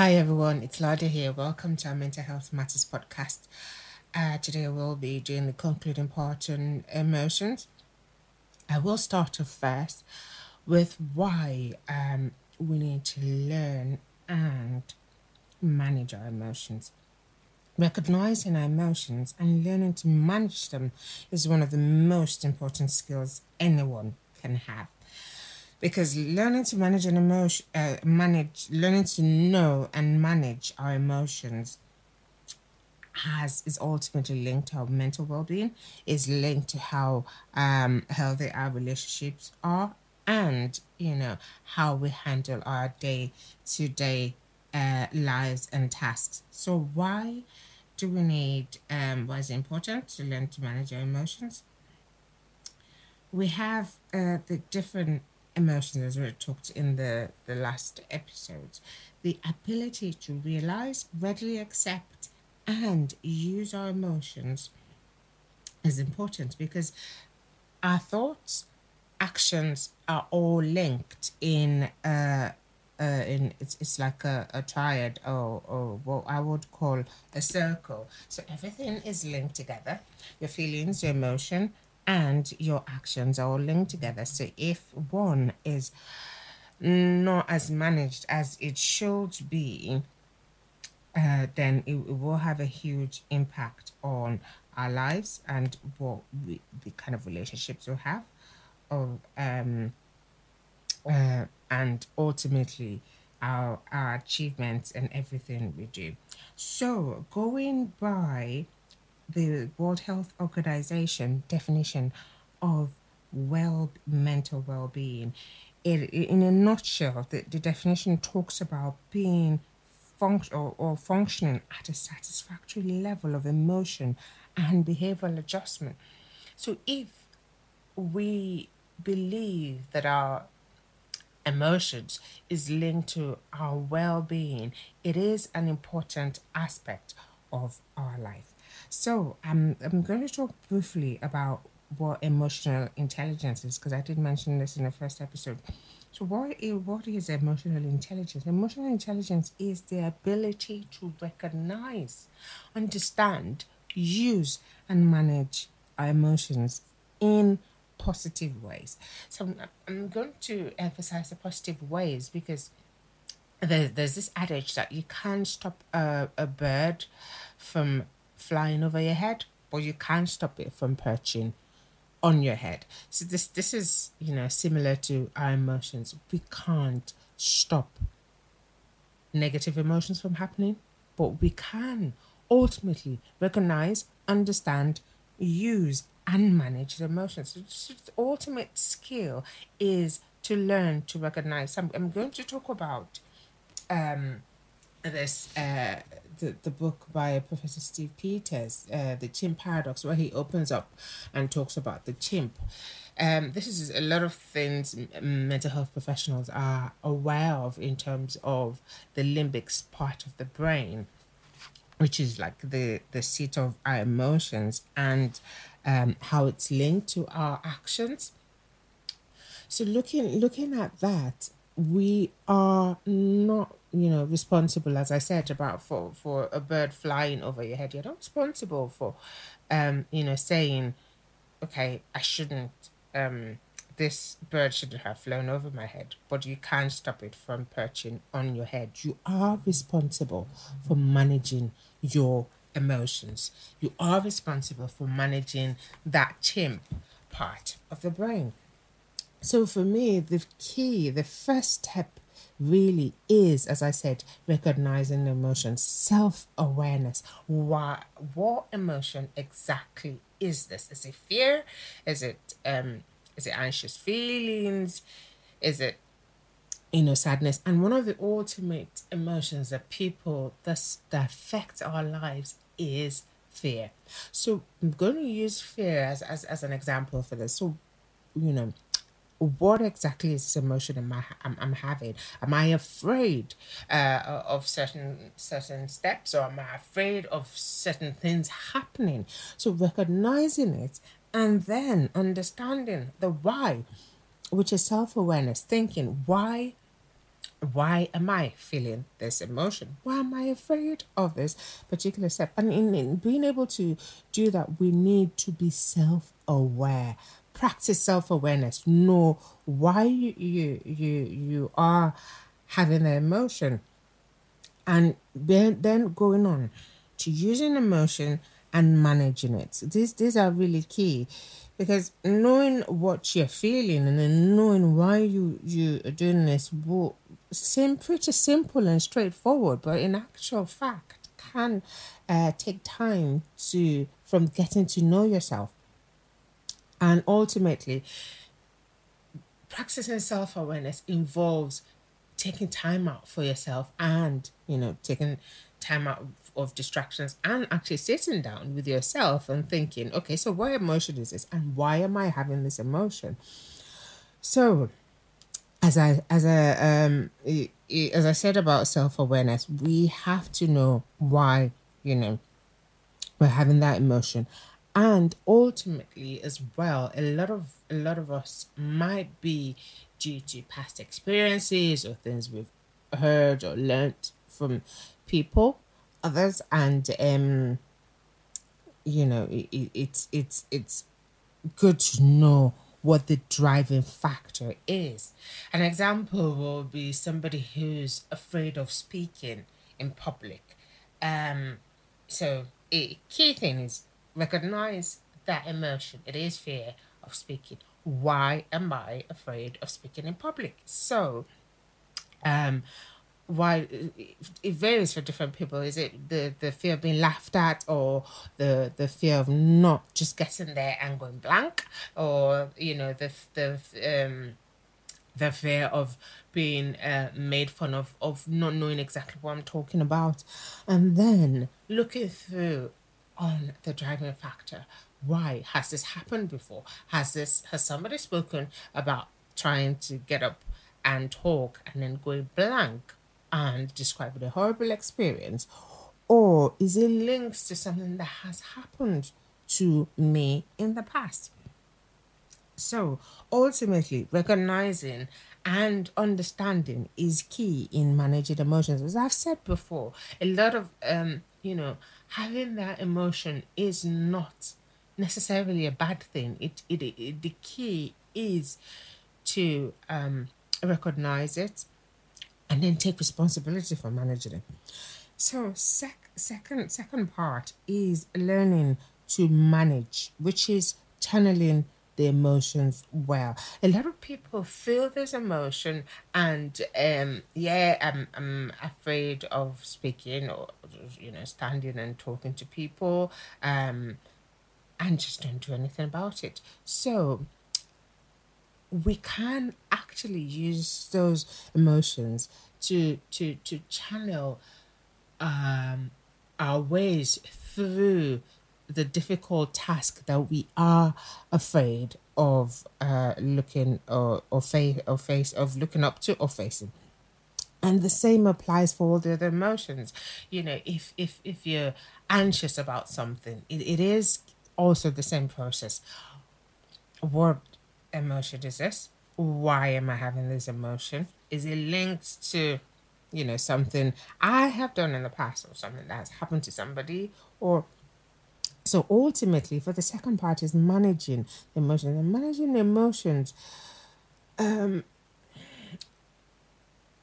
Hi everyone, it's Lade here. Welcome to our Mental Health Matters podcast. Uh, today we'll be doing the concluding part on emotions. I will start off first with why um, we need to learn and manage our emotions. Recognizing our emotions and learning to manage them is one of the most important skills anyone can have because learning to manage an emotion, uh, manage, learning to know and manage our emotions has is ultimately linked to our mental well-being is linked to how um healthy our relationships are and you know how we handle our day to day uh lives and tasks. So why do we need um why is it important to learn to manage our emotions? We have uh, the different emotions as we talked in the, the last episodes, the ability to realize, readily accept, and use our emotions is important because our thoughts, actions are all linked in uh, uh, in it's, it's like a, a triad or, or what I would call a circle. So everything is linked together. Your feelings, your emotion, and your actions are all linked together. So if one is not as managed as it should be, uh, then it, it, will have a huge impact on our lives and what we, the kind of relationships we have, of um, uh, and ultimately our our achievements and everything we do. So going by the World Health Organization definition of well mental well-being. It, in a nutshell the, the definition talks about being or, or functioning at a satisfactory level of emotion and behavioral adjustment. So if we believe that our emotions is linked to our well-being it is an important aspect of our life so um, I'm going to talk briefly about what emotional intelligence is because I did mention this in the first episode. So what is, what is emotional intelligence? Emotional intelligence is the ability to recognize, understand, use, and manage our emotions in positive ways. So I'm going to emphasize the positive ways because there's, there's this adage that you can't stop a, a bird from flying over your head, but you can't stop it from perching on your head. So this this is, you know, similar to our emotions. We can't stop negative emotions from happening, but we can ultimately recognize, understand, use and manage the emotions. So the ultimate skill is to learn to recognize. I'm, I'm going to talk about um, this uh, the, the book by Professor Steve Peters, uh, The Chimp Paradox, where he opens up and talks about the chimp. Um, this is a lot of things mental health professionals are aware of in terms of the limbic part of the brain, which is like the, the seat of our emotions and um, how it's linked to our actions. So looking looking at that, we are not you know responsible as i said about for for a bird flying over your head you're not responsible for um you know saying okay i shouldn't um this bird shouldn't have flown over my head but you can't stop it from perching on your head. You are responsible for managing your emotions. You are responsible for managing that chimp part of the brain. So for me the key the first step really is, as I said, recognizing emotions, self awareness. Why, what emotion exactly is this? Is it fear? Is it um, is it anxious feelings? Is it you know, sadness. And one of the ultimate emotions that people that, that affect our lives is fear. So I'm going to use fear as, as, as an example for this. So, you know, what exactly is this emotion am I, I'm, I'm having? Am I afraid uh, of certain certain steps, or am I afraid of certain things happening? So recognizing it and then understanding the why, which is self awareness, thinking why why am I feeling this emotion? Why am I afraid of this particular step? And in, in being able to do that, we need to be self aware. Practice self awareness. Know why you, you you you are having the emotion, and then then going on to using emotion and managing it. These these are really key because knowing what you're feeling and then knowing why you you are doing this will seem pretty simple and straightforward, but in actual fact can uh, take time to from getting to know yourself, and ultimately practicing self awareness involves taking time out for yourself and you know taking time out of distractions and actually sitting down with yourself and thinking, okay, so what emotion is this and why am I having this emotion? So, as I as I um as I said about self awareness, we have to know why you know we're having that emotion, and ultimately as well, a lot of a lot of us might be due to past experiences or things we've heard or learnt from people others and um you know it, it's it's it's good to know what the driving factor is. An example will be somebody who's afraid of speaking in public. Um so a key thing is recognize that emotion. It is fear of speaking. Why am i afraid of speaking in public? So um why it varies for different people. Is it the the fear of being laughed at or the the fear of not just getting there and going blank? Or you know the the um the fear of being uh, made fun of of not knowing exactly what i'm talking about? And then looking through on the driving factor why has this happened before has this has somebody spoken about trying to get up and talk and then going blank and describing a horrible experience, or is it linked to something that has happened to me in the past? So ultimately, recognizing and understanding is key in managing emotions. As I've said before, a lot of um, you know, having that emotion is not necessarily a bad thing. It it, it the key is to um recognize it and then take responsibility for managing it. So sec- second second part is learning to manage, which is channeling the emotions well. A lot of people feel this emotion and um yeah, I'm I'm afraid of speaking or you know, standing and talking to people, um and just don't do anything about it. So we can actually use those emotions to to to channel um, our ways through the difficult task that we are afraid of uh, looking or or face or face of looking up to or facing and the same applies for all the other emotions you know if if if you're anxious about something it, it is also the same process what emotion is this? Why am I having this emotion? Is it linked to, you know, something I have done in the past or something that's happened to somebody? Or so ultimately, for the second part is managing emotions and managing emotions. Um,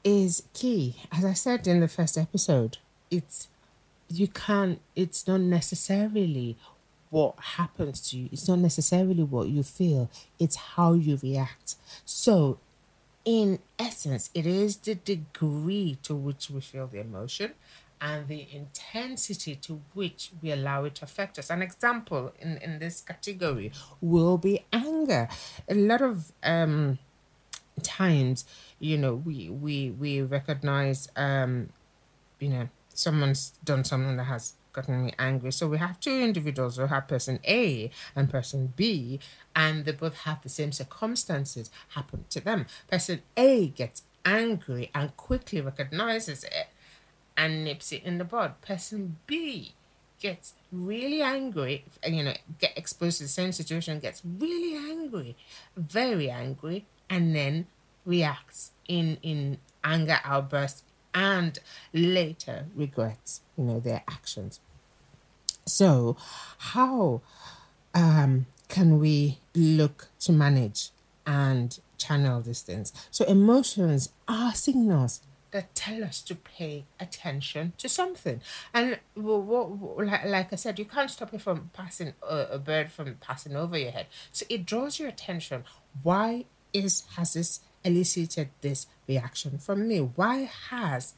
is key. As I said in the first episode, it's you can't. It's not necessarily what happens to you. It's not necessarily what you feel, it's how you react. So, in essence, it is the degree to which we feel the emotion and the intensity to which we allow it to affect us. An example in, in this category will be anger. A lot of um times, you know, we we we recognize, um, you know, someone's done something that has gotten me angry. So we have two individuals who have person A and person B, and they both have the same circumstances happen to them. Person A gets angry and quickly recognizes it and nips it in the bud. Person B gets really angry, you know, get exposed to the same situation, gets really angry, very angry, and then reacts in in anger outburst and later regrets, you know, their actions. So, how um, can we look to manage and channel these things? So, emotions are signals that tell us to pay attention to something. And what, like, I said, you can't stop it from passing a, a bird from passing over your head. So it draws your attention. Why is has this elicited this reaction from me? Why has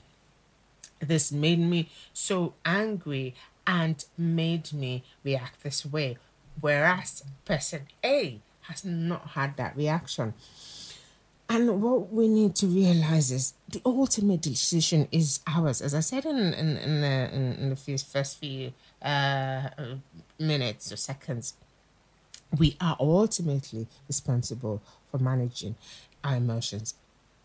this made me so angry and made me react this way? Whereas person A has not had that reaction. And what we need to realize is the ultimate decision is ours. As I said in, in, in the in, in the first few uh, minutes or seconds, we are ultimately responsible for managing our emotions.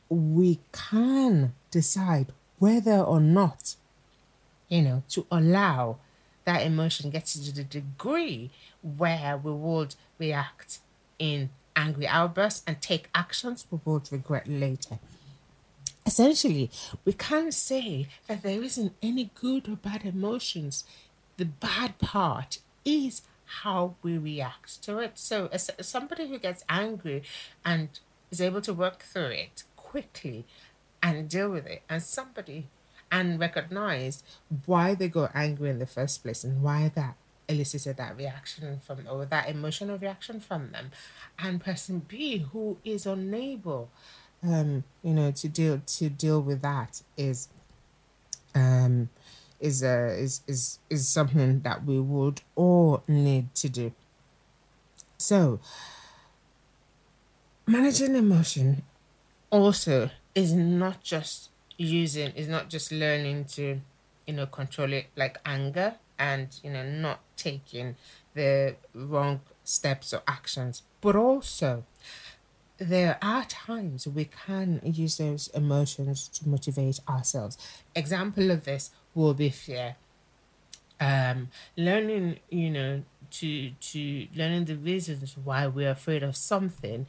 We can decide whether or not, you know, to allow that emotion get to the degree where we would react in angry outbursts and take actions we would regret later. Essentially, we can't say that there isn't any good or bad emotions. The bad part is how we react to it. So, as somebody who gets angry and is able to work through it quickly and deal with it, and somebody and recognize why they got angry in the first place and why that elicited that reaction from or that emotional reaction from them. And person b who is unable um you know to deal to deal with that is um is uh is is is something that we would all need to do. So managing emotion also is not just using is not just learning to you know control it like anger and you know not taking the wrong steps or actions. But also there are times we can use those emotions to motivate ourselves. Example of this will be fear. Um learning you know to to learning the reasons why we're afraid of something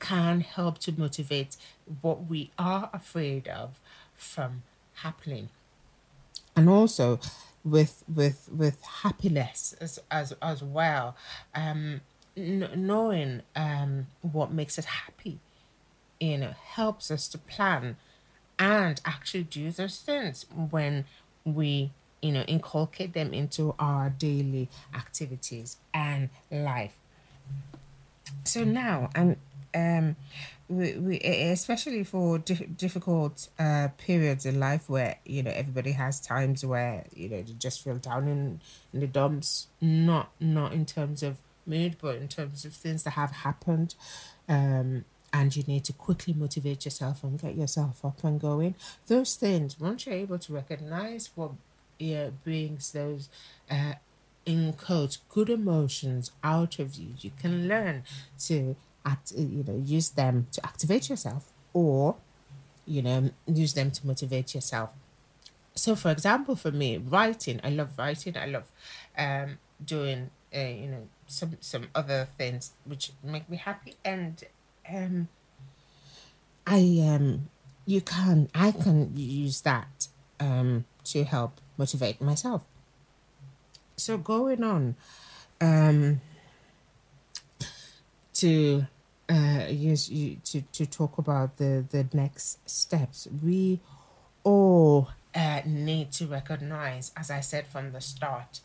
can help to motivate what we are afraid of from happening. And also with with with happiness as as as well. Um n- knowing um what makes us happy you know helps us to plan and actually do those things when we you know inculcate them into our daily activities and life. So now and um we, we especially for di- difficult uh periods in life where you know everybody has times where you know you just feel down in, in the dumps not not in terms of mood but in terms of things that have happened um and you need to quickly motivate yourself and get yourself up and going. Those things once you're able to recognize what yeah brings those uh in good emotions out of you you can learn to act, you know, use them to activate yourself or, you know, use them to motivate yourself. So, for example, for me, writing, I love writing. I love um, doing, uh, you know, some some other things which make me happy, and um, I um, you can I can use that um to help motivate myself. So going on, um, to uh, you to, to talk about the, the next steps. We all uh, need to recognize, as I said from the start,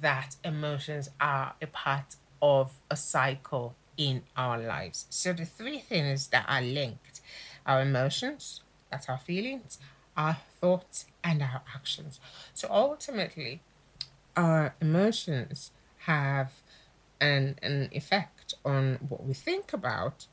that emotions are a part of a cycle in our lives. So the three things that are linked our emotions, that's our feelings, our thoughts, and our actions. So ultimately, our emotions have an, an effect on what we think about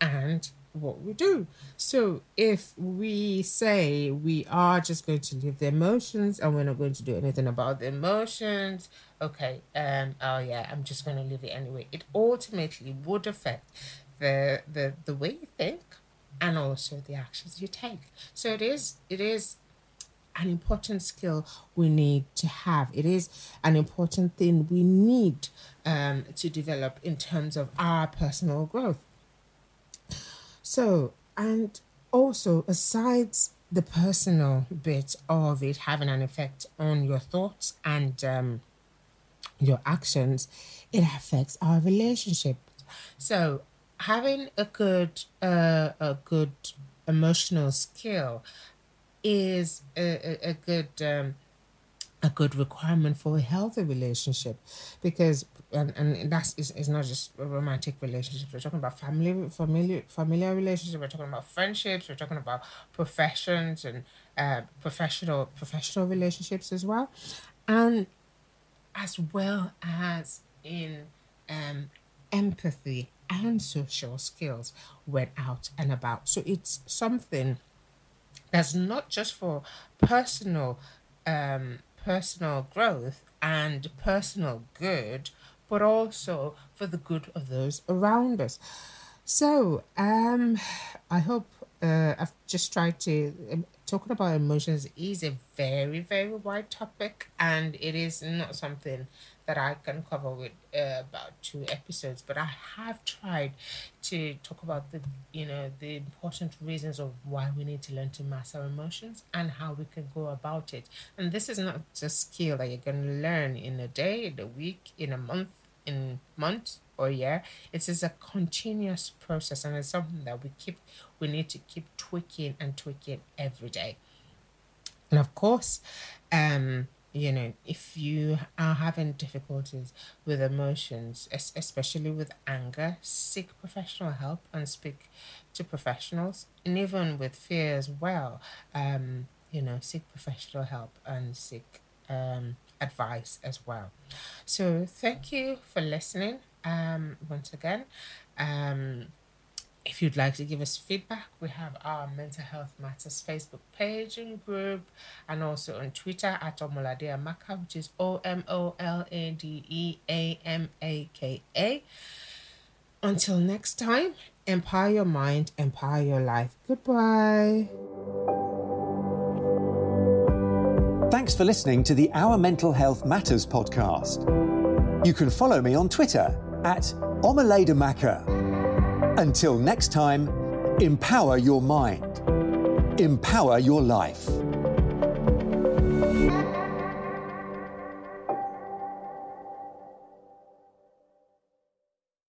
and what we do. So if we say we are just going to live the emotions and we're not going to do anything about the emotions, okay, um, oh yeah, I'm just going to live it anyway. It ultimately would affect the the the way you think and also the actions you take. So it is it is an important skill we need to have. It is an important thing we need um, to develop in terms of our personal growth. So, and also, aside the personal bit of it having an effect on your thoughts and um, your actions, it affects our relationship. So, having a good, uh, a good emotional skill is a, a, a good um, a good requirement for a healthy relationship because and, and that's is, is not just romantic relationships we're talking about family familiar familiar relationships. We're talking about friendships. We're talking about professions and uh, professional professional relationships as well. And as well as in um, empathy and social skills when out and about. So it's something that's not just for personal um, personal growth and personal good, but also for the good of those around us. So, um, I hope uh, I've just tried to um, talking about emotions is a very very wide topic, and it is not something that I can cover with uh, about two episodes, but I have tried to talk about the you know the important reasons of why we need to learn to master emotions and how we can go about it. And this is not a skill that you're going to learn in a day, in a week, in a month, in months or year. It is a continuous process, and it's something that we keep we need to keep tweaking and tweaking every day. And of course, um, you know, if you are having difficulties with emotions, especially with anger, seek professional help and speak to professionals. And even with fear as well, um, you know, seek professional help and seek um, advice as well. So, thank you for listening um, once again. Um, if you'd like to give us feedback, we have our Mental Health Matters Facebook page and group, and also on Twitter at Omolade Amaka, which is O M O L A D E A M A K A. Until next time, empower your mind, empower your life. Goodbye. Thanks for listening to the Our Mental Health Matters podcast. You can follow me on Twitter at Omolade Amaka until next time, empower your mind, empower your life.